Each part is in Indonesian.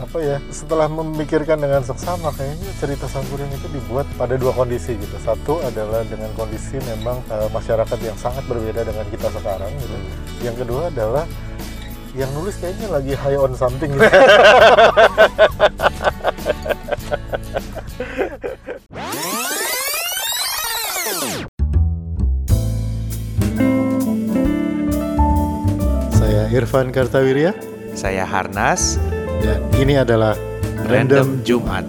apa ya setelah memikirkan dengan seksama kayaknya cerita Sangkuriang itu dibuat pada dua kondisi gitu. Satu adalah dengan kondisi memang eh, masyarakat yang sangat berbeda dengan kita sekarang gitu. Yang kedua adalah yang nulis kayaknya lagi high on something gitu. Saya Irfan Kartawirya Saya Harnas, dan ini adalah Random Jumat.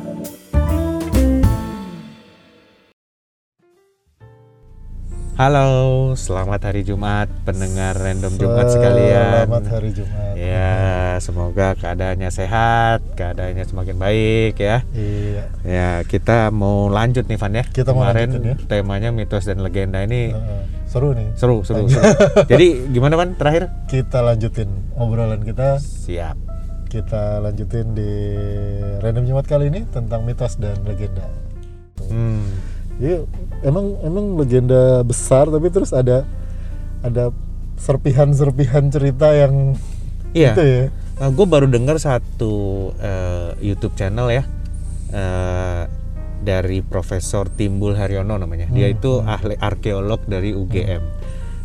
Halo, selamat hari Jumat, pendengar Random Jumat sekalian. Selamat hari Jumat. Ya, semoga keadaannya sehat, keadaannya semakin baik ya. Iya. Ya, kita mau lanjut nih Van ya. Kita mau Kemarin lanjutin ya. temanya mitos dan legenda ini Heeh. seru nih. seru, seru, seru. Jadi gimana Van terakhir? Kita lanjutin obrolan kita. Siap. Kita lanjutin di random Jumat kali ini tentang mitos dan legenda. Hmm. Iya, emang emang legenda besar tapi terus ada ada serpihan-serpihan cerita yang Iya. itu ya. Nah, gue baru dengar satu eh, YouTube channel ya eh, dari Profesor Timbul Haryono namanya. Dia Hmm, itu ahli arkeolog dari UGM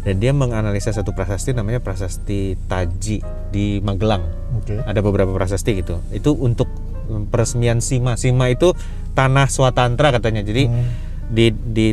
dan dia menganalisa satu prasasti namanya prasasti Taji di Magelang. Oke. Ada beberapa prasasti gitu. Itu untuk peresmian Sima. Sima itu tanah swatantra katanya. Jadi Hmm. di di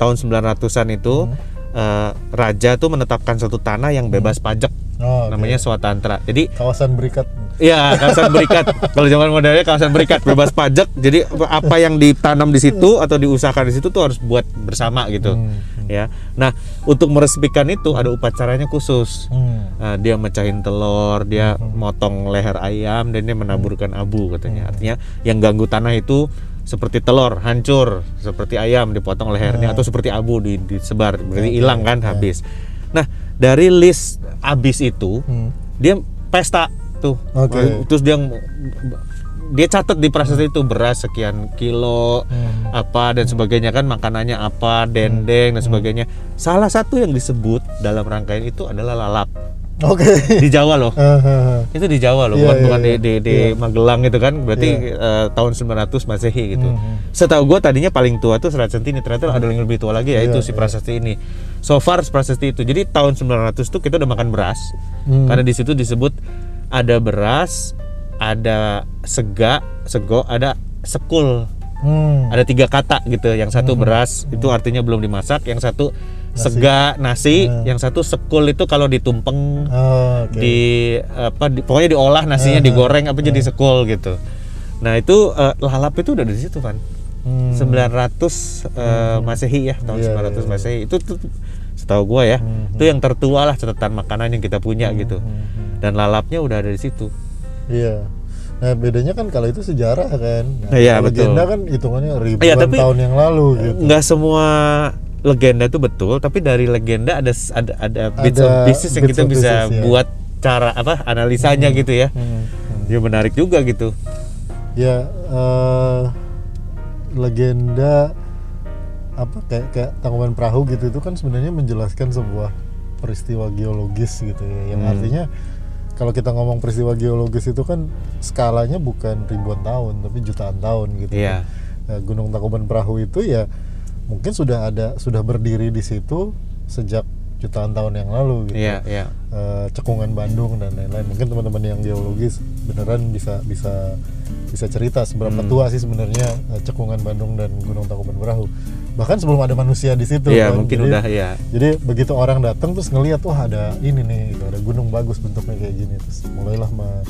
tahun 900-an itu eh, raja tuh menetapkan satu tanah yang bebas pajak Oh, oke. namanya swatantra. Jadi kawasan berikat. Iya, kawasan berikat. Kalau zaman modernnya kawasan berikat bebas pajak. Jadi apa yang ditanam di situ atau diusahakan di situ tuh harus buat bersama gitu. Hmm. Ya. Nah, untuk meresmikan itu ada upacaranya khusus. Hmm. Nah, dia mecahin telur, dia motong leher ayam dan dia menaburkan abu katanya. Artinya yang ganggu tanah itu seperti telur hancur, seperti ayam dipotong lehernya atau seperti abu di- disebar, berarti hilang kan habis. Nah, dari list habis itu Hmm. dia pesta tuh Oke. terus dia dia catat di prasasti itu beras sekian kilo Hmm. apa dan sebagainya kan makanannya apa dendeng dan sebagainya salah satu yang disebut dalam rangkaian itu adalah lalap Oke. di Jawa loh Hahaha. itu di Jawa loh Iya, bukan iya, bukan di iya. di, di Iya. Magelang gitu kan berarti eh, tahun 900 Masehi gitu Hmm. setahu gue tadinya paling tua tuh Serat Sentini ternyata ada yang lebih tua lagi ya Iya, itu si iya. prasasti ini so far prasasti itu jadi tahun 900 tuh kita udah makan beras Hmm. karena di situ disebut ada beras ada sega sego ada sekul Hmm. ada tiga kata gitu yang satu beras itu artinya belum dimasak yang satu sega nasi Hmm. yang satu sekul itu kalau ditumpeng Oh, oke. di apa di, pokoknya diolah nasinya Hmm. digoreng apa jadi sekul gitu nah itu eh, lalap itu udah di situ kan Hmm. 900 eh, masehi ya tahun Iya, 900 iya. masehi itu tuh setahu gua ya Hmm. itu yang tertua lah catatan makanan yang kita punya gitu Hmm. dan lalapnya udah ada di situ Iya. Nah bedanya kan kalau itu sejarah kan. Nah, Iya, kalau betul. legenda kan hitungannya ribuan Iya, tapi- tahun yang lalu gitu. nggak semua legenda itu betul tapi dari legenda ada ada ada bits Ada of pieces yang bits kita bisa pieces, ya. buat cara apa analisanya gitu ya Hmm. Hmm. ya menarik juga gitu Ya eh, legenda apa kayak kayak tangkuban perahu gitu itu kan sebenarnya menjelaskan sebuah peristiwa geologis gitu ya. Yang Hmm. artinya kalau kita ngomong peristiwa geologis itu kan skalanya bukan ribuan tahun tapi jutaan tahun gitu. Iya. Nah, Gunung Tangkuban Perahu itu ya mungkin sudah ada sudah berdiri di situ sejak jutaan tahun yang lalu gitu. iya iya Eh, cekungan Bandung dan lain-lain. Mungkin teman-teman yang geologis beneran bisa bisa bisa cerita seberapa Hmm. tua sih sebenarnya eh, cekungan Bandung dan Gunung Tangkuban Perahu. Bahkan sebelum ada manusia di situ. iya kan. mungkin Jadi- udah ya Jadi begitu orang datang terus ngelihat wah ada ini nih, gitu, ada gunung bagus bentuknya kayak gini, terus mulailah me-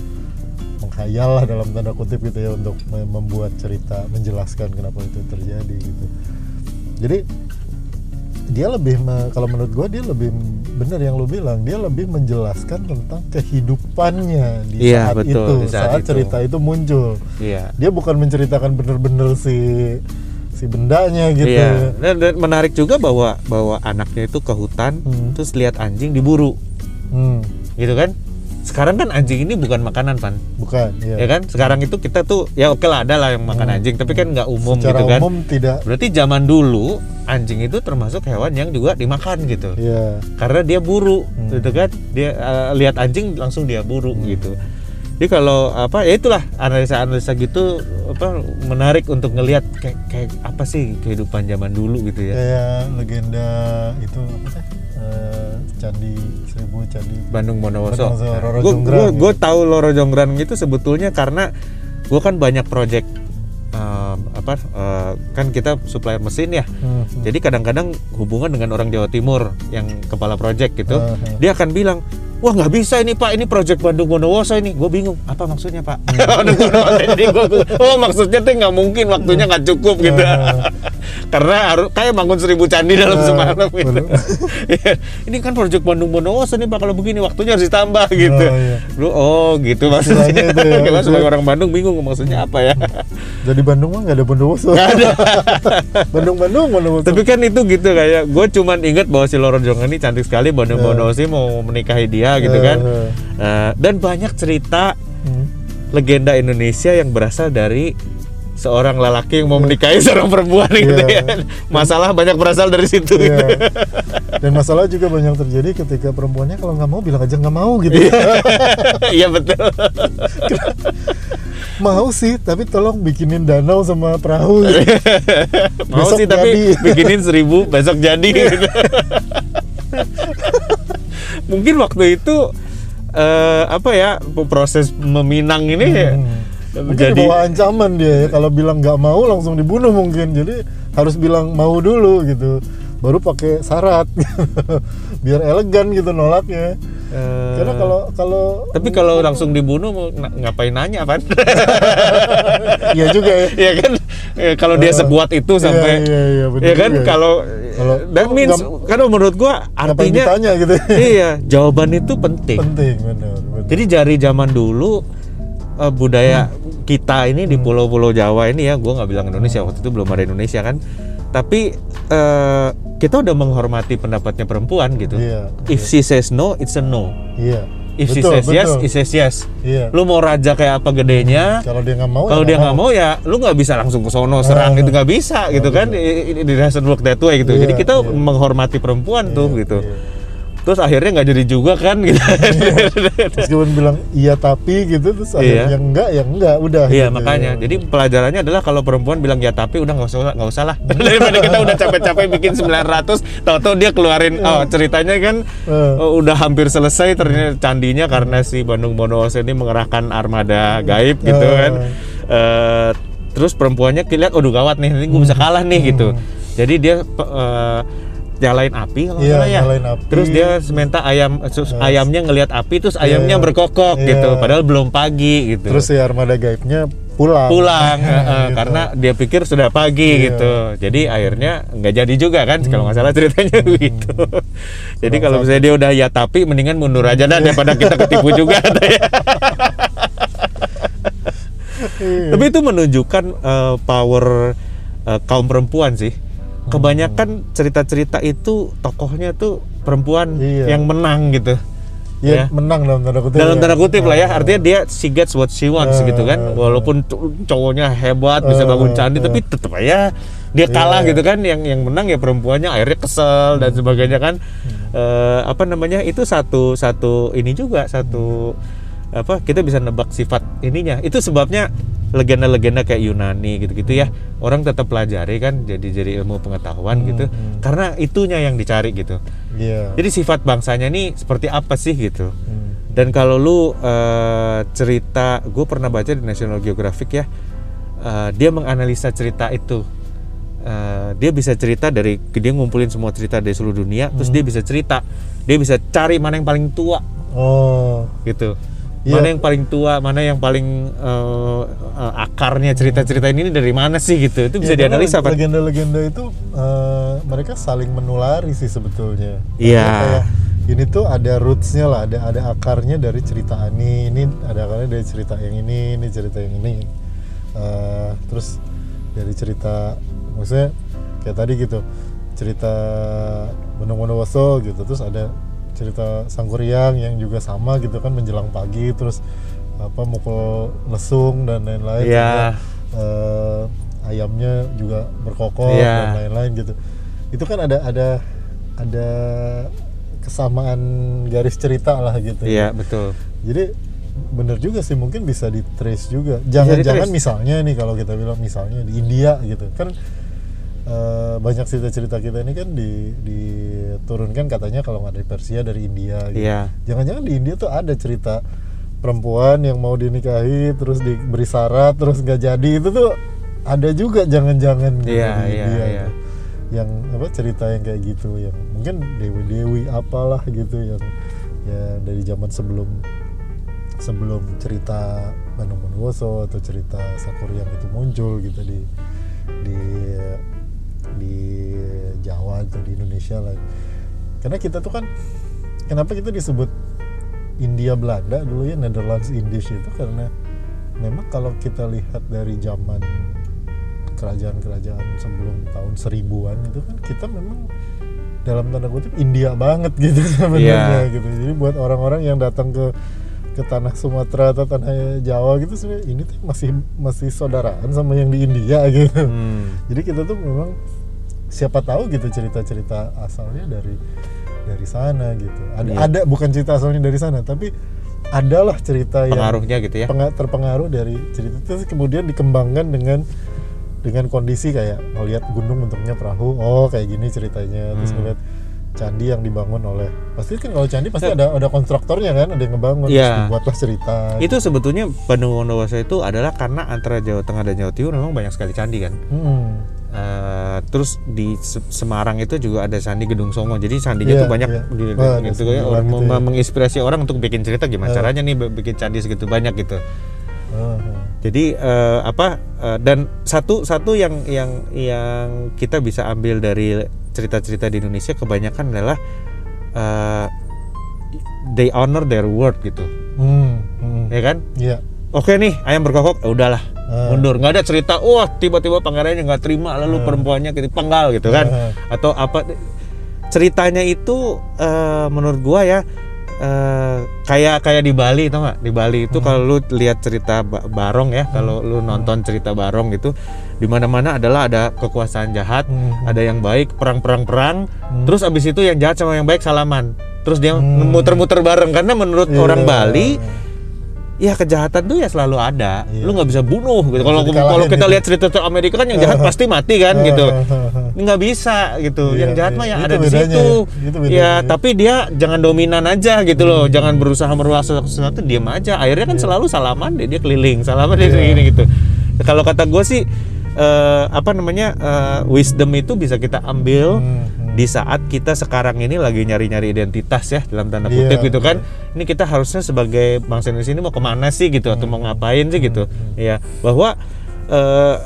menghayal lah dalam tanda kutip gitu ya untuk me- membuat cerita menjelaskan kenapa itu terjadi gitu. Jadi dia lebih me- kalau menurut gua dia lebih benar yang lu bilang dia lebih menjelaskan tentang kehidupannya di Iya, saat betul, itu di saat saat itu. cerita itu muncul iya dia bukan menceritakan bener-bener si si bendanya gitu Iya, dan, dan menarik juga bahwa bahwa anaknya itu ke hutan, Hmm. terus lihat anjing diburu, Hmm, gitu kan? Sekarang kan anjing ini bukan makanan, pan, bukan iya. ya kan? Sekarang itu kita tuh ya oke lah ada lah yang makan anjing, tapi kan nggak umum Hmm. secara gitu kan? umum tidak Berarti zaman dulu anjing itu termasuk hewan yang juga dimakan gitu, ya karena dia buru, Hmm. gitu kan? Dia eh, lihat anjing langsung dia buru gitu. Jadi kalau apa ya itulah analisa-analisa gitu apa menarik untuk ngelihat kayak kayak apa sih kehidupan zaman dulu gitu ya. kayak legenda itu apa sih Eh, candi seribu candi Bandung Bondowoso. Gue gue tahu Loro Jonggrang itu sebetulnya karena gue kan banyak project um, apa uh, kan kita supplier mesin ya. Hmm, hmm. Jadi kadang-kadang hubungan dengan orang Jawa Timur yang kepala project gitu, Ah, ah. dia akan bilang, wah nggak bisa ini pak, ini project Bandung Bondowoso ini. Gue bingung, apa maksudnya pak? Bandung Bondowoso ini oh maksudnya tuh nggak mungkin, waktunya nggak cukup gitu. Ah. Karena harus kayak bangun seribu candi dalam Ah, semalam gitu. Iya, ini kan project Bandung Bondowoso nih pak, kalau begini waktunya harus ditambah gitu. Oh, iya. Lu oh gitu maksudnya. Itu ya, sebagai orang Bandung bingung maksudnya apa ya. jadi Bandung mah nggak ada Bondowoso Nggak ada. Bandung Bandung Bondowoso Tapi kan itu gitu kayak gue cuman inget bahwa si Loro Jonggrang ini cantik sekali Bono Bonosi mau menikahi dia gitu kan. Eh, dan banyak cerita hmm. legenda Indonesia yang berasal dari seorang lelaki yang mau menikahi seorang perempuan gitu Iya. ya. Masalah banyak berasal dari situ Iya. gitu. dan masalah juga banyak terjadi ketika perempuannya kalau nggak mau bilang aja nggak mau gitu Iya betul. mau sih tapi tolong bikinin danau sama perahu gitu. mau Besok sih tapi jadi. bikinin seribu besok jadi gitu. Mungkin waktu itu eh, apa ya proses meminang ini Hmm. Mungkin jadi di bawah ancaman dia ya. Kalau bilang nggak mau langsung dibunuh mungkin. Jadi harus bilang mau dulu gitu. Baru pakai syarat. Biar elegan gitu nolaknya. Eh, karena kalau kalau tapi kalau langsung dibunuh ngapain nanya kan? iya juga ya. Ya kan Eh, kalau dia sebuat itu sampai iya, iya, bener ya kan juga ya. kalau Kalau- that means nggak- karena menurut gua artinya ditanya gitu iya jawaban itu penting. penting benar benar Jadi dari zaman dulu eh, budaya kita ini Hmm. di pulau-pulau Jawa ini ya, gua nggak bilang Indonesia waktu itu belum ada Indonesia kan, tapi eh, kita udah menghormati pendapatnya perempuan gitu. iya If she says no, it's a no. iya If she Betul, says yes, betul. it says yes. iya Lu mau raja kayak apa gedenya, kalau dia nggak mau kalau ya dia nggak mau ya lu nggak bisa langsung ke sono serang Ah. gitu nggak bisa gitu kan it, it doesn't work that way gitu Iya, jadi kita iya. menghormati perempuan tuh Iya, gitu iya. Terus akhirnya nggak jadi juga kan gitu. Meskipun bilang iya tapi gitu. Terus Iya. yang enggak yang enggak udah iya gitu. makanya. Jadi pelajarannya adalah kalau perempuan bilang ya tapi udah nggak usah nggak usah lah. Daripada kita udah capek-capek bikin 900 tahu-tahu dia keluarin oh ceritanya kan Eh. oh, udah hampir selesai ternyata candinya karena si Bandung Bondowoso ini mengerahkan armada gaib gitu kan. Eh, terus perempuannya lihat aduh gawat nih nanti gue bisa kalah nih gitu. Jadi dia eh, nyalain api kalau nggak Iya, ya nyalain api. terus dia minta ayam sus- ayamnya ngelihat api terus ayamnya Iya. berkokok Iya. gitu padahal belum pagi gitu terus si armada gaibnya pulang pulang eh, Gitu. karena dia pikir sudah pagi Iya. gitu jadi akhirnya nggak jadi juga kan kalau nggak salah ceritanya begitu jadi kalau misalnya dia udah ya tapi mendingan mundur aja dah daripada kita ketipu juga. Iya. tapi itu menunjukkan eh, power eh, kaum perempuan sih kebanyakan cerita-cerita itu tokohnya tuh perempuan Iya. yang menang gitu. Iya, ya. menang dalam tanda kutip dalam ya. tanda kutip lah ya. Ah, artinya dia she gets what she wants Ah, gitu kan. Walaupun co- cowoknya hebat bisa Ah, bangun candi ah. tapi tetap aja dia kalah Iya. gitu kan. Yang yang menang ya perempuannya akhirnya kesel dan sebagainya kan. Eh, apa namanya itu satu satu ini juga satu apa kita bisa nebak sifat ininya. Itu sebabnya legenda-legenda kayak Yunani gitu-gitu ya. Orang tetap pelajari kan jadi jadi ilmu pengetahuan gitu. hmm. karena itunya yang dicari gitu. Iya. Jadi sifat bangsanya ini seperti apa sih gitu? Hmm. dan kalau lu eh, cerita, gue pernah baca di National Geographic ya, eh, dia menganalisa cerita itu. Eh, dia bisa cerita dari dia ngumpulin semua cerita dari seluruh dunia, terus dia bisa cerita, dia bisa cari mana yang paling tua. Oh. Gitu. Iya. Mana yang paling tua, mana yang paling eh, akarnya cerita-cerita ini dari mana sih gitu. Itu bisa Iya, karena dianalisa kan? legenda-legenda itu eh, mereka saling menulari sih sebetulnya Iya. Artinya kayak ini tuh ada rootsnya lah ada ada akarnya dari cerita ini ini ada akarnya dari cerita yang ini ini cerita yang ini Eh, terus dari cerita maksudnya kayak tadi gitu cerita Gunung Bondowoso gitu terus ada cerita Sangkuriang yang juga sama gitu kan menjelang pagi terus apa mukul lesung dan lain-lain Iya. sehingga, eh, ayamnya juga berkokok Iya. dan lain-lain gitu itu kan ada ada ada kesamaan garis cerita lah gitu Iya betul. jadi bener juga sih mungkin bisa di trace juga jangan-jangan misalnya nih kalau kita bilang misalnya di India gitu kan eh, banyak cerita-cerita kita ini kan di diturunkan katanya kalau nggak dari Persia dari India gitu. Iya. jangan-jangan di India tuh ada cerita perempuan yang mau dinikahi terus diberi syarat terus nggak jadi itu tuh ada juga jangan-jangan Iya, di iya, India iya. tuh. yang apa cerita yang kayak gitu yang mungkin dewi-dewi apalah gitu yang ya dari zaman sebelum sebelum cerita Bandung Bondowoso atau cerita Sakuryang itu muncul gitu di di Atau di Indonesia lah karena kita tuh kan kenapa kita disebut India Belanda dulu ya Netherlands Indies itu karena memang kalau kita lihat dari zaman kerajaan-kerajaan sebelum tahun seribuan itu kan kita memang dalam tanda kutip India banget gitu sebenarnya Iya. gitu jadi buat orang-orang yang datang ke ke tanah Sumatera atau tanah Jawa gitu sebenarnya ini tuh masih masih saudaraan sama yang di India gitu Hmm. jadi kita tuh memang siapa tahu gitu cerita-cerita asalnya dari dari sana gitu ada Iya. ada bukan cerita asalnya dari sana tapi adalah cerita yang pengaruhnya gitu ya penga- terpengaruh dari cerita itu terus kemudian dikembangkan dengan dengan kondisi kayak ngelihat gunung bentuknya perahu oh kayak gini ceritanya terus Hmm. ngelihat candi yang dibangun oleh pasti kan kalau candi pasti ada ada konstruktornya kan ada yang ngebangun Iya. terus dibuatlah cerita itu sebetulnya Bandung Bondowoso itu adalah karena antara Jawa Tengah dan Jawa Timur memang banyak sekali candi kan Hmm. Eh, terus di Se- Semarang itu juga ada Candi Gedung Songo. Jadi candinya Iya, tuh banyak iya. di, ada gitu ya, sembilan orang itu mem- ya. menginspirasi orang untuk bikin cerita gimana Eh. caranya nih bikin candi segitu banyak gitu. Ah. Jadi eh, apa eh, dan satu satu yang yang yang kita bisa ambil dari cerita-cerita di Indonesia kebanyakan adalah eh, they honor their word gitu, Hmm, hmm. ya kan? Iya. Oke nih ayam berkokok, ya udahlah Ah. mundur. Nggak ada cerita, wah tiba-tiba pangerannya nggak terima lalu perempuannya gitu penggal gitu kan? Ah. Atau apa? Ceritanya itu eh, menurut gua ya eh, kayak kayak di Bali tau nggak? Di Bali itu kalau lu lihat cerita Ba- Barong ya, kalau lu nonton cerita Barong gitu, di mana-mana adalah ada kekuasaan jahat, Hmm. ada yang baik perang-perang perang, terus abis itu yang jahat sama yang baik salaman. Terus dia Hmm. muter-muter bareng karena menurut Iya. orang Bali ya kejahatan tuh ya selalu ada. Iya. Lu nggak bisa bunuh gitu. Kalau kalau kita itu. lihat cerita cerita Amerika kan yang jahat pasti mati kan gitu. Ini nggak bisa gitu. Iya, yang jahat iya. mah yang Itu ada di bedanya situ. ya. Ya, tapi dia jangan dominan aja gitu loh. Jangan berusaha merubah sesuatu, diam aja. Akhirnya kan selalu salaman deh dia keliling, salaman dia Iya. gini gitu. Kalau kata gue sih eh, apa namanya eh, wisdom itu bisa kita ambil Hmm, hmm. Di saat kita sekarang ini lagi nyari-nyari identitas ya dalam tanda Iya, kutip gitu kan ini kita harusnya sebagai bangsa Indonesia ini mau ke mana sih gitu atau mau ngapain sih gitu. Ya bahwa eh,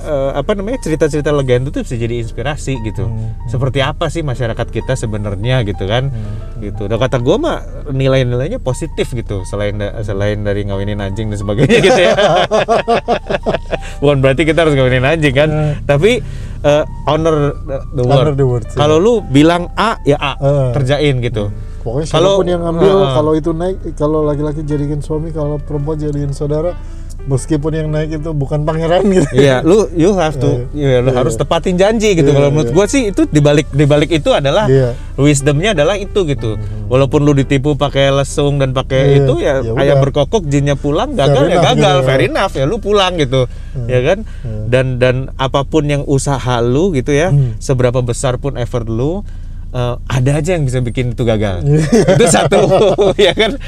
eh, apa namanya cerita-cerita legenda itu bisa jadi inspirasi gitu. Seperti apa sih masyarakat kita sebenarnya gitu kan? Gitu. Dan kata gue mah nilai-nilainya positif gitu selain da- selain dari ngawinin anjing dan sebagainya gitu ya. Bukan berarti kita harus ngawinin anjing kan? Tapi eh, honor the- word. Word, kalau lu bilang A ya A Eh. kerjain gitu. Pokoknya Kalau- yang ngambil, Ah. kalau itu naik, kalau laki-laki jadikan suami, kalau perempuan jadikan saudara, meskipun yang naik itu bukan pangeran gitu. Iya, lu you have to, ya, lu Iya, harus iya. tepatin janji gitu. Iya, Kalau menurut iya. gua sih itu dibalik dibalik itu adalah Iya. wisdomnya adalah itu gitu. Walaupun lu ditipu pakai lesung dan pakai Iya, itu ya, ya ayam berkokok jinnya pulang gagal Fair ya enough gagal, gitu ya. fair enough ya lu pulang gitu, ya kan? Dan dan apa pun yang usaha lu gitu ya, Hmm. seberapa besar pun effort lu, eh, ada aja yang bisa bikin itu gagal. Iya. itu satu, ya kan?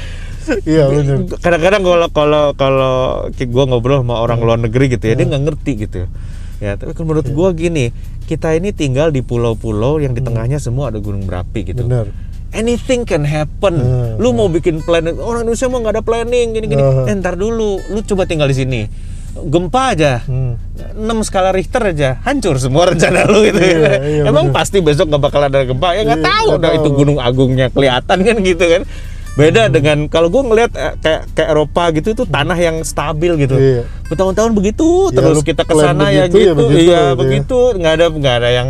Iya benar. kadang-kadang kalau kalau kalau gue ngobrol sama orang luar negeri gitu ya dia nggak ngerti gitu ya tapi menurut gue gini kita ini tinggal di pulau-pulau yang di tengahnya semua ada gunung berapi gitu Benar. anything can happen Hmm, lu mau bikin plan orang Indonesia mau nggak ada planning gini-gini Hmm. eh, ntar dulu lu coba tinggal di sini gempa aja Hmm. 6 skala Richter aja hancur semua rencana lu gitu Iya, iya, emang bener. pasti besok nggak bakal ada gempa ya nggak Iya, tahu dah itu tahu. gunung agungnya kelihatan kan gitu kan beda dengan kalau gue ngelihat eh, kayak kayak Eropa gitu itu tanah yang stabil gitu Iya. bertahun-tahun begitu Ya, terus lu kita ke plan sana ya begitu, ya gitu begitu iya gitu ya. begitu nggak ada nggak ada yang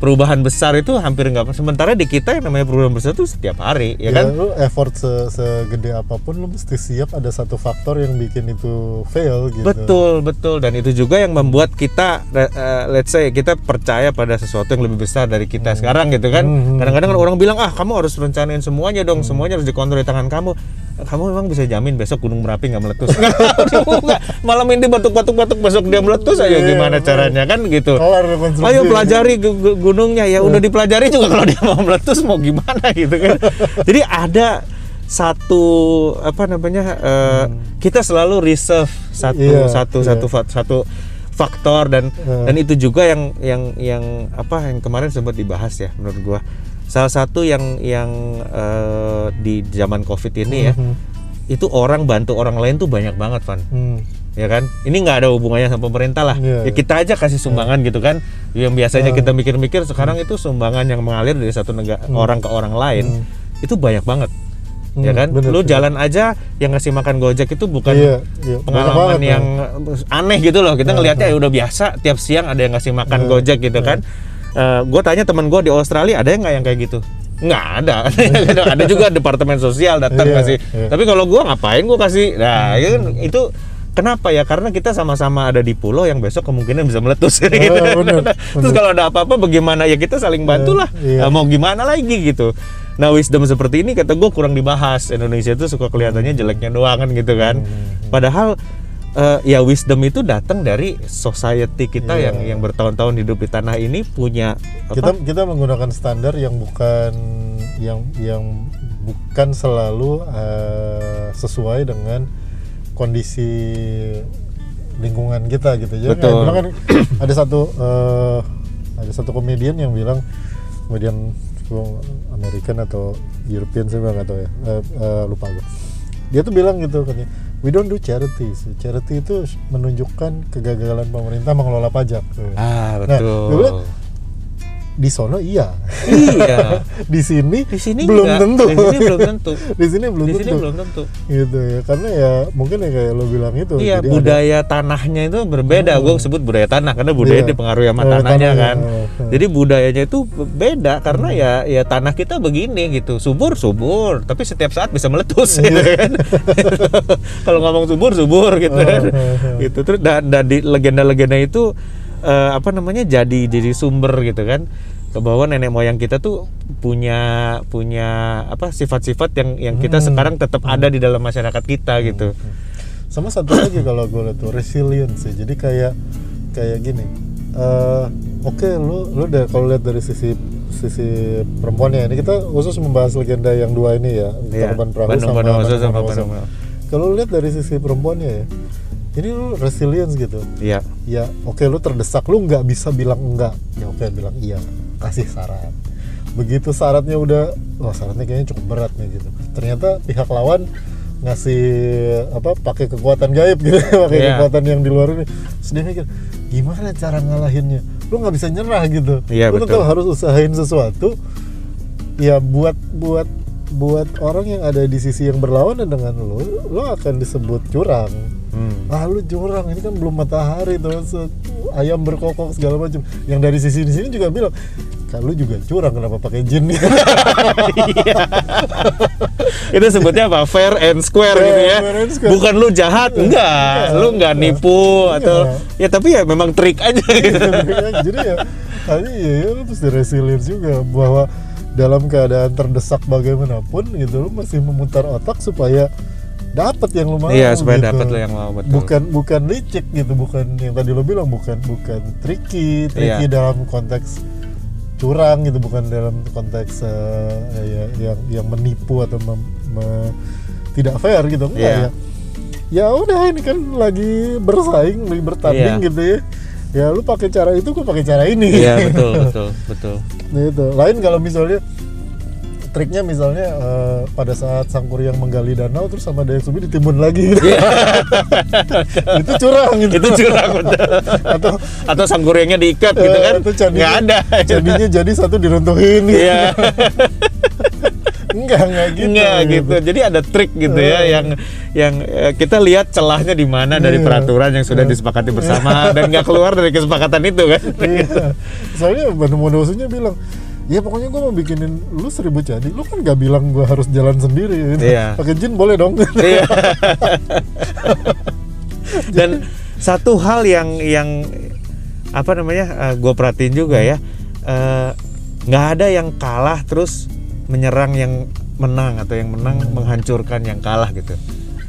perubahan besar itu hampir nggak sementara di kita yang namanya perubahan besar itu setiap hari ya Ya, kan? lu effort se- segede apa pun lu mesti siap ada satu faktor yang bikin itu fail gitu. Betul, betul. Dan itu juga yang membuat kita eh, let's say kita percaya pada sesuatu yang lebih besar dari kita sekarang gitu kan. Hmm, hmm, Kadang-kadang kan orang bilang, "Ah, kamu harus rencanain semuanya dong, semuanya harus dikontrol di tangan kamu." Kamu memang bisa jamin besok gunung merapi nggak meletus. Malam ini batuk-batuk batuk besok dia meletus ayo Iya, gimana caranya kan gitu. Ayo pelajari gu- gu- gunungnya. Ya udah dipelajari juga kalau dia mau meletus mau gimana gitu kan. Jadi ada satu apa namanya eh, kita selalu reserve satu Iya, satu iya. satu satu faktor dan Hmm. dan itu juga yang yang yang apa yang kemarin sempat dibahas ya menurut gua salah satu yang yang eh, di zaman covid ini ya Mhm. itu orang bantu orang lain tuh banyak banget Van Hmm. ya kan ini nggak ada hubungannya sama pemerintah lah Iya, ya iya. kita aja kasih sumbangan gitu kan yang biasanya Hmm. kita mikir-mikir sekarang itu sumbangan yang mengalir dari satu negara orang ke orang lain Hmm. itu banyak banget ya Hmm, kan bener, lu bener. jalan aja yang ngasih makan gojek itu bukan Iya, iya. Banyak pengalaman banget, yang aneh gitu loh kita ngelihatnya ya udah biasa tiap siang ada yang ngasih makan Hmm. gojek gitu kan gue tanya teman gue di Australia ada yang nggak yang kayak gitu? Nggak ada. Ada juga departemen sosial datang Iya, kasih. iya. tapi kalau gue ngapain gue kasih? Nah ya kan, itu kenapa ya? Karena kita sama-sama ada di pulau yang besok kemungkinan bisa meletus. Gitu. bener, terus kalau ada apa-apa bagaimana? Ya kita saling bantu lah Iya. Nah, mau gimana lagi gitu? Nah wisdom seperti ini kata gue kurang dibahas. Indonesia itu suka kelihatannya jeleknya doang kan gitu kan. Hmm. padahal eh, ya wisdom itu datang dari society kita Iya. yang yang bertahun-tahun hidup di tanah ini punya apa? kita kita menggunakan standar yang bukan yang yang bukan selalu eh, sesuai dengan kondisi lingkungan kita gitu ya Betul. bilang kan ada satu eh, ada satu komedian yang bilang komedian American atau European saya nggak tahu ya Eh, eh, lupa gue dia tuh bilang gitu katanya we don't do charity So, charity itu menunjukkan kegagalan pemerintah mengelola pajak. Ah Nah, betul. bilang, di sono iya iya di sini di sini belum enggak. tentu di sini belum tentu di sini belum di tentu sini belum tentu gitu ya karena ya mungkin ya kayak lo bilang itu Iya, jadi ada- budaya tanahnya itu berbeda. Gue sebut budaya tanah karena budaya Iya. dipengaruhi sama tanahnya tanahnya, kan. oh. Jadi budayanya itu beda karena ya ya tanah kita begini gitu. Subur subur, tapi setiap saat bisa meletus gitu kan. Kalau ngomong subur subur gitu Oh, kan. oh, oh. Gitu terus dan, dan di legenda-legenda itu eh, apa namanya jadi jadi sumber gitu kan bahwa nenek moyang kita tuh punya punya apa sifat-sifat yang yang kita Hmm. sekarang tetap ada di dalam masyarakat kita gitu. sama satu lagi kalau gue lihat tuh resilience ya jadi kayak kayak gini eh, oke lu lu udah kalau lihat dari sisi sisi perempuannya ini kita khusus membahas legenda yang dua ini ya Iya, Korban Perahu Bandung sama Bondowoso Bandung sama. Bandung. kalau lihat dari sisi perempuannya ya ini lu resilience gitu? Iya. ya oke lu terdesak. Lu nggak bisa bilang enggak ya oke bilang iya. Kasih syarat begitu syaratnya udah wah syaratnya kayaknya cukup berat nih gitu. Ternyata pihak lawan ngasih apa pakai kekuatan gaib gitu. Pakai Iya. kekuatan yang di luar ini. Terus dia mikir gimana cara ngalahinnya? Lu nggak bisa nyerah gitu. Iya, lu betul. tetap harus usahain sesuatu ya buat buat buat orang yang ada di sisi yang berlawanan dengan lu lu akan disebut curang Hmm. ah lu curang. Ini kan belum matahari eh, ayam berkokok segala macam. Yang dari sisi di sini juga bilang kalau juga curang kenapa pakai jin? Itu sebutnya apa? Fair and square Fair- gitu ya. square. bukan lu jahat enggak. Lu enggak nipu atau ya tapi ya memang trik aja. Gitu jadi ya kali ya, ya lu mesti resilience juga bahwa dalam keadaan terdesak bagaimanapun gitu lu masih memutar otak supaya dapat yang lu mau iya supaya gitu. dapat lo yang mau betul bukan bukan licik gitu bukan yang tadi lo bilang bukan bukan tricky tricky Iya. dalam konteks curang gitu bukan dalam konteks eh, ya, yang yang menipu atau mem- me- tidak fair gitu enggak Iya. ya ya udah ini kan lagi bersaing lagi bertanding Iya. gitu ya ya lu pakai cara itu gue pakai cara ini iya betul betul betul Nah, itu lain kalau misalnya triknya misalnya eh, pada saat sang kuryang menggali danau terus sama Dayak Sumi ditimbun lagi. Gitu. itu curang gitu. Itu curang betul. Atau atau sangguriangnya diikat gitu eh, kan? itu candinya, nggak ada. Candinya jadi satu diruntuhin. Gitu. iya. Enggak enggak gitu. Enggak gitu. Jadi ada trik gitu ya yang yang eh, kita lihat celahnya di mana dari Iya. peraturan yang sudah disepakati bersama dan nggak keluar dari kesepakatan itu kan. iya. Soalnya Bandung Bondowosonya bilang ya pokoknya gue mau bikinin lu seribu candi lu kan gak bilang gue harus jalan sendiri gitu. Iya. pakai jin boleh dong Iya. Dan satu hal yang yang apa namanya gue perhatiin juga ya eh, nggak ada yang kalah terus menyerang yang menang atau yang menang menghancurkan yang kalah gitu.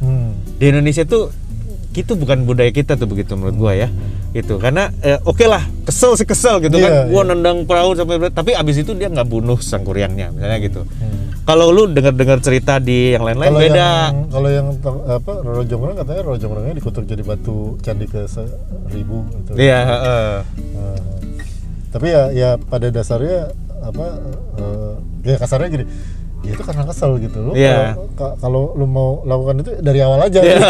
Hmm. Di Indonesia tuh itu bukan budaya kita tuh begitu menurut gua ya. Gitu. Karena eh, oke lah, kesel sih kesel gitu Iya, kan. Gua iya. nendang perahu sampai tapi abis itu dia nggak bunuh sang kuryangnya misalnya gitu. Hmm. Kalau lu dengar-dengar cerita di yang lain-lain Kalau beda. kalau yang ter- apa Roro Jonggrang katanya Roro Jonggrangnya dikutuk jadi batu candi ke seribu gitu. Iya, heeh. Eh, tapi ya ya pada dasarnya apa eh, ya kasarnya gini ya itu karena kesel gitu. Lu Iya. kalau ka- kalau lu mau lakukan itu dari awal aja. Iya.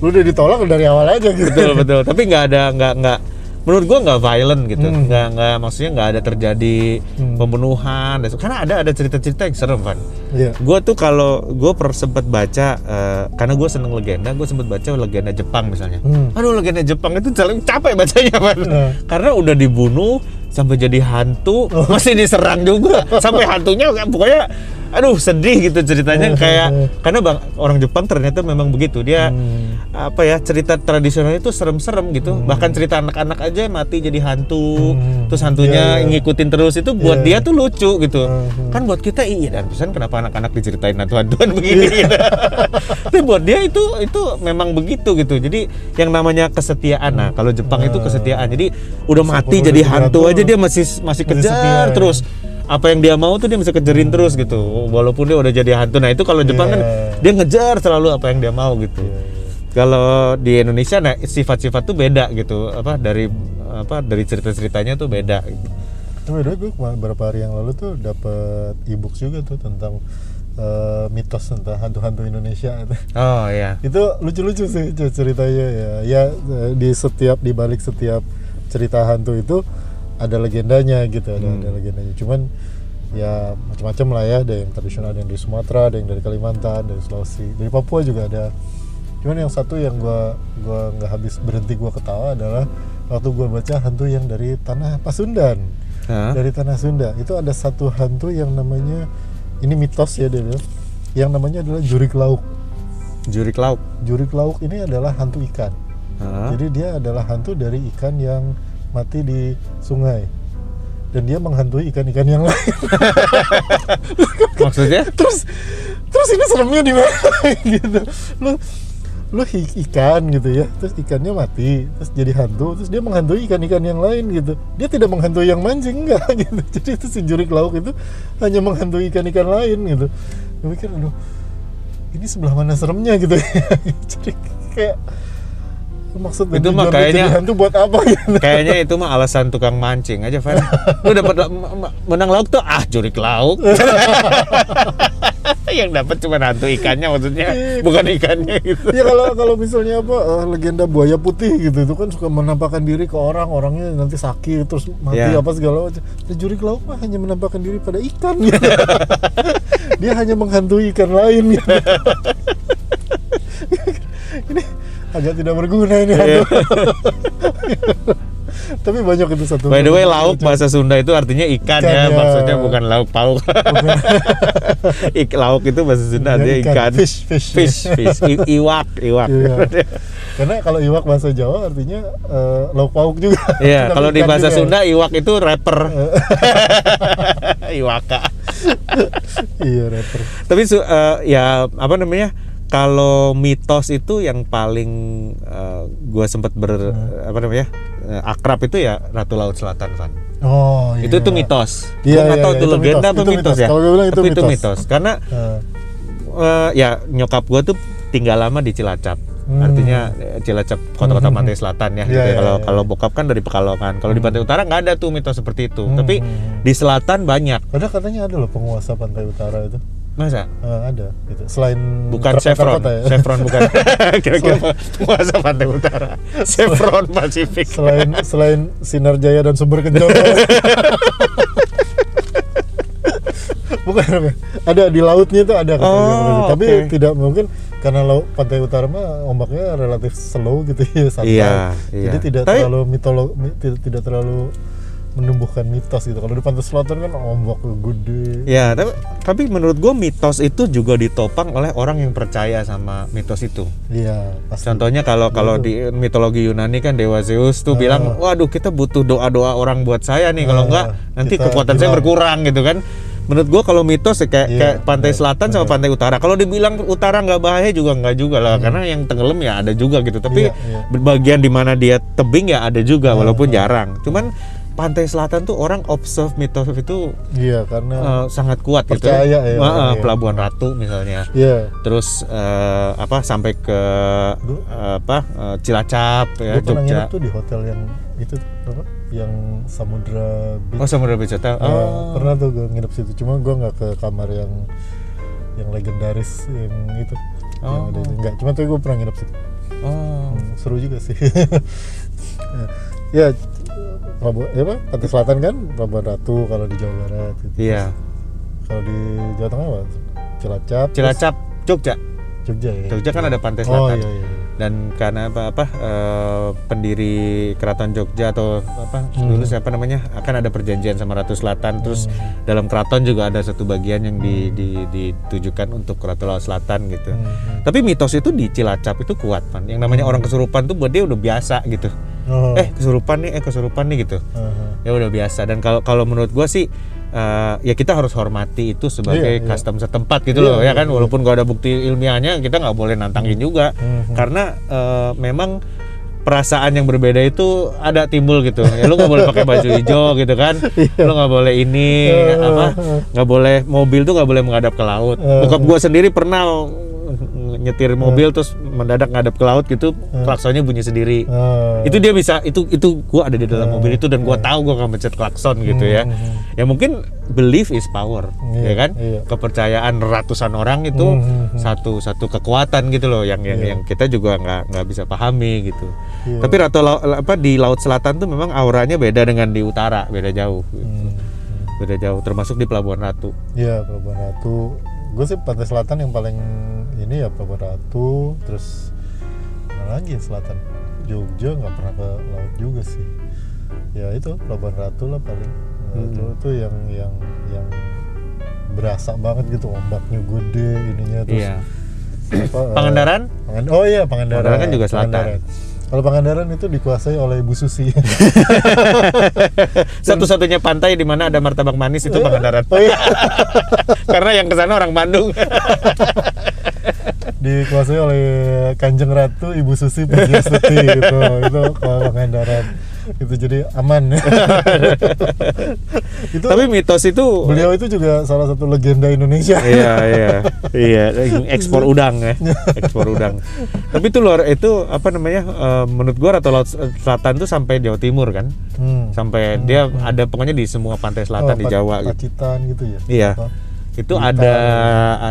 lu udah ditolak dari awal aja gitu. Betul betul. Tapi nggak ada nggak nggak menurut gua nggak violent gitu Hmm. nggak nggak maksudnya nggak ada terjadi Hmm. pembunuhan dan- karena ada ada cerita-cerita yang serem kan Iya. gue tuh kalau gue sempat baca eh, karena gue seneng legenda gue sempat baca legenda Jepang misalnya Hmm. aduh legenda Jepang itu jalan capek bacanya man Nah. karena udah dibunuh sampai jadi hantu Oh. masih diserang juga sampai hantunya pokoknya aduh sedih gitu ceritanya kayak karena bang orang Jepang ternyata memang begitu dia Hmm. Apa ya cerita tradisional itu serem-serem gitu bahkan cerita anak-anak aja mati jadi hantu Hmm. terus hantunya Iya, iya. ngikutin terus itu buat Iya. dia tuh lucu gitu Hmm. kan buat kita iya dan pesan kenapa anak-anak diceritain hantu-hantuan begini gitu. tapi buat dia itu itu memang begitu gitu jadi yang namanya kesetiaan nah kalau Jepang itu kesetiaan jadi udah mati jadi hantu aja dia masih masih kejar setia, ya. terus apa yang dia mau tuh dia bisa kejarin terus gitu walaupun dia udah jadi hantu nah itu kalau Jepang kan Iya. dia ngejar selalu apa yang dia mau gitu kalau di Indonesia nah sifat-sifat tuh beda gitu. Apa dari apa dari cerita-ceritanya tuh beda. Gitu. Tapi by gue beberapa hari yang lalu tuh dapat e-book juga tuh tentang eh, mitos tentang hantu-hantu Indonesia. Oh iya. Itu lucu-lucu sih cer- ceritanya ya. Ya eh, di setiap di balik setiap cerita hantu itu ada legendanya gitu ada, Hmm. ada legendanya. Cuman ya macam-macam lah ya. Ada yang tradisional ada yang dari Sumatera ada yang dari Kalimantan dari Sulawesi. Dari Papua juga ada cuman yang satu yang gua gua nggak habis berhenti gua ketawa adalah waktu gua baca hantu yang dari tanah Pasundan. Hah? dari tanah Sunda. Itu ada satu hantu yang namanya ini mitos ya dia bilang, yang namanya adalah jurik lauk. Jurik lauk? Jurik lauk ini adalah hantu ikan. Hah? jadi dia adalah hantu dari ikan yang mati di sungai. Dan dia menghantui ikan-ikan yang lain. Maksudnya? Terus terus ini seremnya di mana? Gitu. Lu lu ikan gitu ya terus ikannya mati terus jadi hantu terus dia menghantui ikan-ikan yang lain gitu. Dia tidak menghantui yang mancing enggak gitu. Jadi itu si jurik lauk itu hanya menghantui ikan-ikan lain gitu. Gue mikir aduh ini sebelah mana seremnya gitu ya. Jadi kayak maksud Itu mah kayaknya- hantu buat apa? Gitu. Kayaknya itu mah alasan tukang mancing aja, Van. Lu dapat menang lauk tuh ah jurik lauk. yang dapat cuma hantu ikannya maksudnya, bukan ikannya gitu. ya kalau kalau misalnya apa eh, legenda buaya putih gitu itu kan suka menampakkan diri ke orang orangnya nanti sakit terus mati Ya. apa segala macam jurik lauk mah hanya menampakkan diri pada ikan gitu. dia hanya menghantui ikan lain gitu. ini agak tidak berguna ini hantu. Tapi banyak itu satu By the way, lauk bahasa Sunda itu artinya ikan, Ikan, ya, ya. maksudnya bukan lauk pauk. Ik, lauk itu bahasa Sunda Ya, artinya ikan. ikan. Fish, fish. fish, fish. I- iwak, iwak. Iya. karena kalau iwak bahasa Jawa artinya eh, lauk pauk juga Iya, kalau di bahasa juga. Sunda iwak itu rapper. Iwaka. iya rapper Tapi eh, ya apa namanya? Kalau mitos itu yang paling gue sempat ber Hmm. apa namanya eh, akrab itu ya Ratu Laut Selatan, Van. oh iya Itu tuh mitos. Iya, Gua nggak iya, tahu iya, itu legenda mitos, apa itu mitos, mitos. ya. Kalau gue bilang itu Tapi itu mitos. mitos karena Eh, eh, ya nyokap gue tuh tinggal lama di Cilacap. Hmm. Artinya eh, Cilacap kota-kota Hmm. pantai selatan ya. Iya, gitu ya. iya, Kalau iya. kalau bokap kan dari Pekalongan. Kalau di pantai utara nggak ada tuh mitos seperti itu. Hmm, Tapi hmm, di selatan banyak. Padahal katanya ada loh penguasa pantai utara itu. Masa? Eh, ada gitu. Selain Bukan Chevron. kota ya. Chevron bukan. Kira-kira penguasa pantai utara. Chevron Pacific. selain selain Sinar Jaya dan Sumber Kencana. bukan. Ada di lautnya itu ada katanya. Oh, Tapi oke. tidak mungkin karena laut pantai utara mah ombaknya relatif slow gitu ya santai. Iya, iya. Jadi tidak Tapi- terlalu mitolo mi- tidak, tidak terlalu menumbuhkan mitos gitu. Kalau di pantai selatan kan ombak gede. Ya, tapi tapi menurut gue mitos itu juga ditopang oleh orang yang percaya sama mitos itu. Iya, pasti. Contohnya kalau kalau di mitologi Yunani kan dewa Zeus tuh Ah. bilang, waduh kita butuh doa doa orang buat saya nih, kalau Ah, enggak nanti kekuatan saya hilang." berkurang gitu kan. menurut gua kalau mitos ya kayak Iya, kayak pantai benar, selatan sama benar. pantai utara kalau dibilang utara nggak bahaya juga nggak juga lah karena yang tenggelam ya ada juga gitu tapi Hmm. Iya, iya. bagian di mana dia tebing ya ada juga walaupun jarang cuman pantai selatan tuh orang observe mitos itu iya karena eh, sangat kuat gitu Percaya ya, eh, iya. pelabuhan ratu misalnya. Iya. Terus eh, apa sampai ke Gua- eh, apa eh, Cilacap ya pernah Jogja. tuh di hotel yang itu apa yang Samudra Beach. Oh Samudra Beach Hotel. Ya, oh. pernah tuh gue nginep situ. Cuma gue nggak ke kamar yang yang legendaris yang itu yang Oh. ada itu. Nggak cuma tuh gue pernah nginep situ. Oh. Hmm, seru juga sih. Ya Pelabuhan, ya apa? Pantai Selatan kan? Pelabuhan Ratu kalau di Jawa Barat gitu. iya. Kalau di Jawa Tengah apa? Cilacap Cilacap Jogja. Jogja ya? Jogja kan ada pantai oh selatan. iya iya dan karena apa apa eh, pendiri keraton Jogja atau apa Hmm. dulu siapa namanya akan ada perjanjian sama Ratu Selatan terus dalam keraton juga ada satu bagian yang di, di- ditujukan untuk Ratu Laut Selatan gitu. Hmm, hmm. tapi mitos itu di Cilacap itu kuat kan yang namanya orang kesurupan tuh buat dia udah biasa gitu. Oh, eh kesurupan nih eh kesurupan nih gitu. Aha. ya udah biasa. Dan kalau kalau menurut gua sih eh, ya kita harus hormati itu sebagai Iya, iya. custom setempat gitu Iya, loh ya iya, kan walaupun gak ada bukti ilmiahnya kita nggak boleh nantangin juga. Mhm. karena eh, memang perasaan yang berbeda itu ada timbul gitu. Ya lu nggak boleh pakai baju hijau gitu kan? Iya. lu nggak boleh ini apa? nggak boleh mobil tuh nggak boleh menghadap ke laut. Bokap gua sendiri pernah nyetir mobil terus mendadak ngadap ke laut gitu klaksonnya bunyi sendiri Ah. itu dia bisa itu itu gua ada di dalam mobil itu dan gua tahu gua akan mencet klakson gitu ya Hmm. ya mungkin belief is power Iya, ya kan iya. kepercayaan ratusan orang itu Hmm. satu satu kekuatan gitu loh yang yang, yang kita juga nggak nggak bisa pahami gitu Iya. tapi ratu lau- apa di laut selatan tuh memang auranya beda dengan di utara beda jauh gitu. Hmm. beda jauh termasuk di pelabuhan ratu Iya Pelabuhan Ratu. Gue sih Pantai Selatan yang paling ini ya Pelabuhan Ratu. Terus mana lagi selatan? Jogja nggak pernah ke laut juga sih. Ya itu Pelabuhan Ratu lah paling. Nah, Hmm. Itu tuh yang yang yang berasa banget gitu ombaknya gede ininya terus iya apa, eh, Pangandaran Pangan- oh iya Pangandaran. Pangandaran kan juga selatan. Pangandaran. Kalau Pangandaran itu dikuasai oleh Bu Susi. satu-satunya pantai di mana ada martabak manis itu Pangandaran oh iya. karena yang ke sana orang Bandung dikuasai oleh Kanjeng Ratu Ibu Susi Pujiastuti gitu. Itu kalau Pangandaran itu jadi aman. Itu tapi mitos itu beliau itu juga salah satu legenda Indonesia. Iya iya. Iya ekspor udang ya. Ekspor udang. Tapi itu luar itu apa namanya eh, menurut gua Ratu Laut Selatan tuh sampai Jawa Timur kan? Hmm. sampai dia ada pokoknya di semua pantai selatan Oh, di Jawa gitu. Pacitan gitu ya? Iya. Apa? Itu ada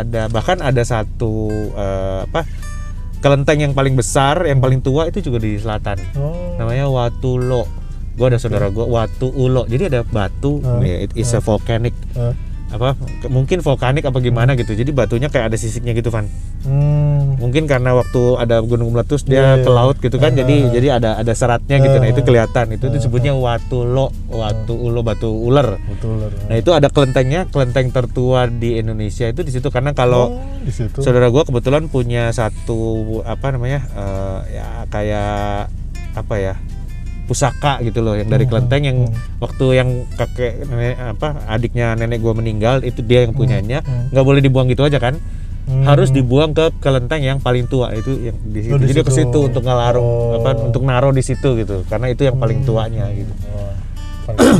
ada bahkan ada satu eh, apa kelenteng yang paling besar yang paling tua itu juga di selatan. Oh. Namanya Watulo gua ada saudara gua Watu Ulo. Jadi ada batu ya, it is a volcanic eh, apa mungkin vulkanik apa gimana gitu. Jadi batunya kayak ada sisiknya gitu Van. Hmm. mungkin karena waktu ada gunung meletus dia Iya, ke laut gitu kan jadi Ah. jadi ada ada seratnya gitu. Nah itu kelihatan. Itu Ah. disebutnya Watulo Watu Ulo batu ular. Betul nah itu ada kelentengnya kelenteng tertua di Indonesia itu di situ. Karena kalau oh, di situ. saudara gua kebetulan punya satu apa namanya eh, ya kayak apa ya pusaka gitu loh yang dari Hmm, kelenteng yang hmm. waktu yang kakek nenek apa adiknya nenek gua meninggal itu dia yang punyanya hmm. nggak boleh dibuang gitu aja kan Hmm. harus dibuang ke kelenteng yang paling tua itu yang di situ Oh, di jadi ke situ. untuk ngelaruh Oh. apa untuk naro di situ gitu karena itu yang paling tuanya gitu Wah,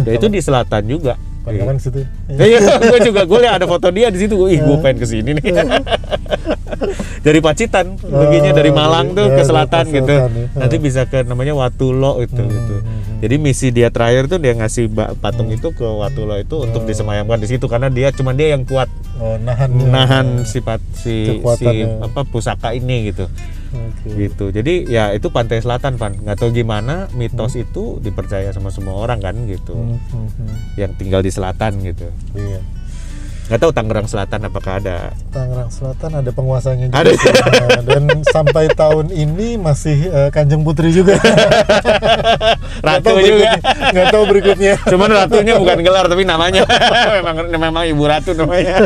dan itu di selatan juga Pandangan situ Iya, gue juga gue lihat ada foto dia di situ. Ih, gue pengen ke sini nih. dari Pacitan, perginya dari Malang tuh ya, ke selatan ke gitu. ya. Nanti bisa ke namanya Watulo itu Hmm, gitu. hmm, hmm. Jadi misi dia terakhir tuh dia ngasih patung itu ke Watulo itu untuk Hmm. disemayamkan di situ karena dia cuma dia yang kuat oh nahan nahan sifat si apa pusaka ini gitu. Oke. Gitu. Jadi ya itu pantai selatan, Pan. Nggak tahu gimana mitos itu dipercaya sama semua orang kan gitu. Hmm, hmm, hmm. Yang tinggal di selatan gitu. Iya. Nggak tahu Tangerang Selatan apakah ada. Tangerang Selatan ada penguasanya juga Ada. sih. Nah, dan sampai tahun ini masih eh, Kanjeng Putri juga. Ratu tahu juga. Nggak tahu berikutnya. Cuman ratunya bukan gelar tapi namanya memang memang Ibu Ratu namanya.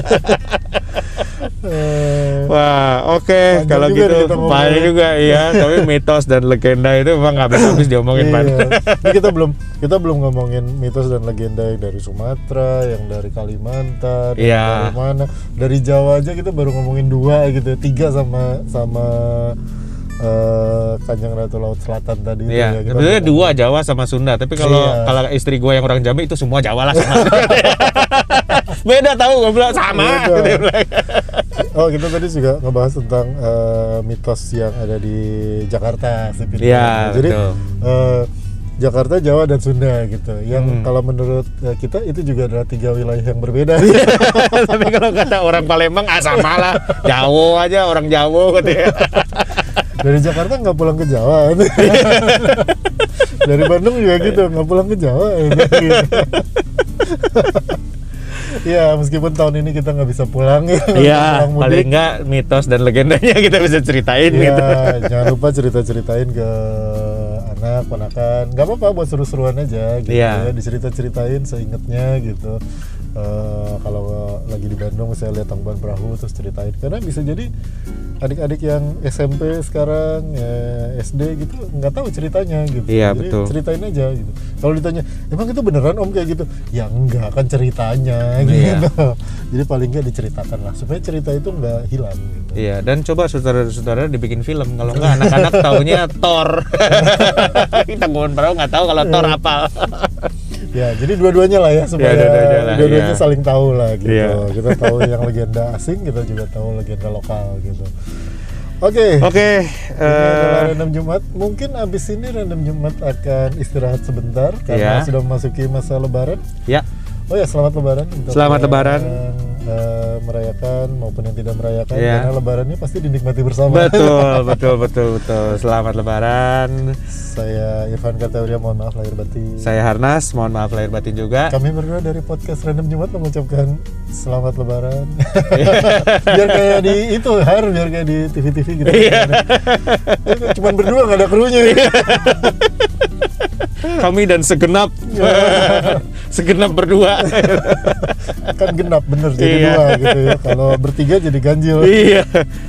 Eh, Wah, oke Panjang kalau gitu banyak juga iya, tapi mitos dan legenda itu memang nggak habis-habis diomongin Pan. Iya. Ini kita belum kita belum ngomongin mitos dan legenda yang dari Sumatera, yang dari Kalimantan, yang Iya. dari mana, dari Jawa aja kita baru ngomongin dua gitu, tiga sama sama eh, Kanjeng Ratu Laut Selatan tadi. itu Iya, ya. Sebenarnya dua Jawa sama Sunda, tapi kalau Iya. kalau istri gue yang orang Jambi itu semua Jawa lah sama. Beda tahu gue bilang sama. Beda. Bilang. Oh kita tadi juga ngebahas tentang eh, mitos yang ada di Jakarta Fit. Iya, Jadi betul. eh, Jakarta, Jawa dan Sunda gitu. Yang Hmm. kalau menurut eh, kita itu juga adalah tiga wilayah yang berbeda. tapi kalau kata orang Palembang ah sama lah, Jawa aja orang Jawa katanya. Dari Jakarta nggak pulang ke Jawa. Dari Bandung juga gitu nggak pulang ke Jawa. Gitu. Ya meskipun tahun ini kita nggak bisa pulang ya. Iya, paling enggak mitos dan legendanya kita bisa ceritain Iya, gitu. jangan lupa cerita-ceritain ke anak, ponakan. Gak apa-apa buat seru-seruan aja gitu Iya. ya. Dicerita-ceritain seingetnya gitu. Eh, kalau lagi di Bandung saya lihat tangkuban perahu terus ceritain karena bisa jadi adik-adik yang SMP sekarang ya, SD gitu nggak tahu ceritanya gitu. Iya, Jadi betul. ceritain aja gitu. Kalau ditanya, emang itu beneran om kayak gitu? Ya enggak kan ceritanya Iya. gitu. Jadi paling nggak diceritakan lah supaya cerita itu nggak hilang gitu. Iya, dan coba saudara-saudara dibikin film. Kalau enggak anak-anak taunya Thor. Kita perahu nggak tahu kalau Thor apa. Ya, jadi dua-duanya lah ya supaya dua-duanya lah, dua-duanya iya. saling tahu lah gitu. Iya. Kita tahu yang legenda asing, kita juga tahu legenda lokal gitu. Oke. Oke, Ini adalah eh, random Jumat. Mungkin abis ini random Jumat akan istirahat sebentar karena Iya. sudah memasuki masa Lebaran. ya Oh ya, selamat Lebaran untuk Selamat Lebaran. Eh, merayakan maupun yang tidak merayakan Iya. karena Lebarannya pasti dinikmati bersama. betul, betul, betul, betul. Selamat Lebaran. Saya Irfan Kartauria, mohon maaf lahir batin. Saya Harnas, mohon maaf lahir batin juga. Kami berdua dari podcast Random Jumat mengucapkan selamat lebaran. biar kayak di itu har, biar kayak di TV-TV gitu. Iya. Cuman berdua nggak ada krunya. Kami dan segenap, segenap berdua. kan genap bener jadi Iya. dua gitu ya. Kalau bertiga jadi ganjil. iya.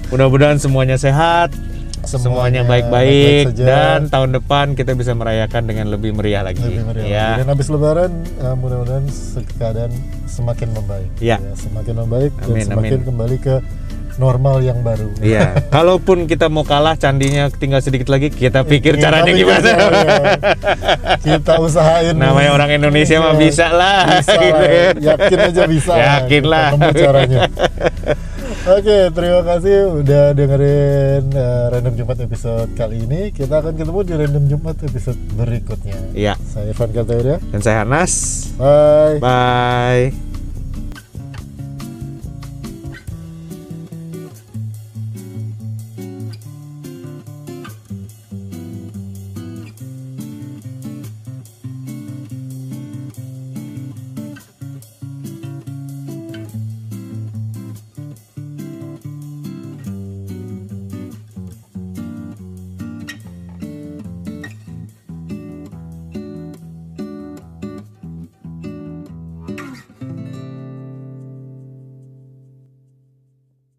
Mudah-mudahan semuanya sehat, Semuanya baik-baik, dan tahun depan kita bisa merayakan dengan lebih meriah lagi. Lebih meriah ya. lagi. Dan habis lebaran eh, mudah-mudahan keadaan semakin membaik. Iya. Ya, semakin membaik dan Amin, semakin amin. kembali ke normal yang baru. Iya, kalaupun kita mau kalah candinya tinggal sedikit lagi, kita pikir Kita caranya pikir gimana. caranya. Kita usahain. Namanya orang Indonesia mah Iya. bisa lah. Bisa gitu lah. kan. Yakin aja bisa. Yakin lah. Caranya. Oke, terima kasih udah dengerin uh, Random Jumat episode kali ini. Kita akan ketemu di Random Jumat episode berikutnya. Iya. Saya Irfan Kartauria. Dan saya Hanas. Bye. Bye.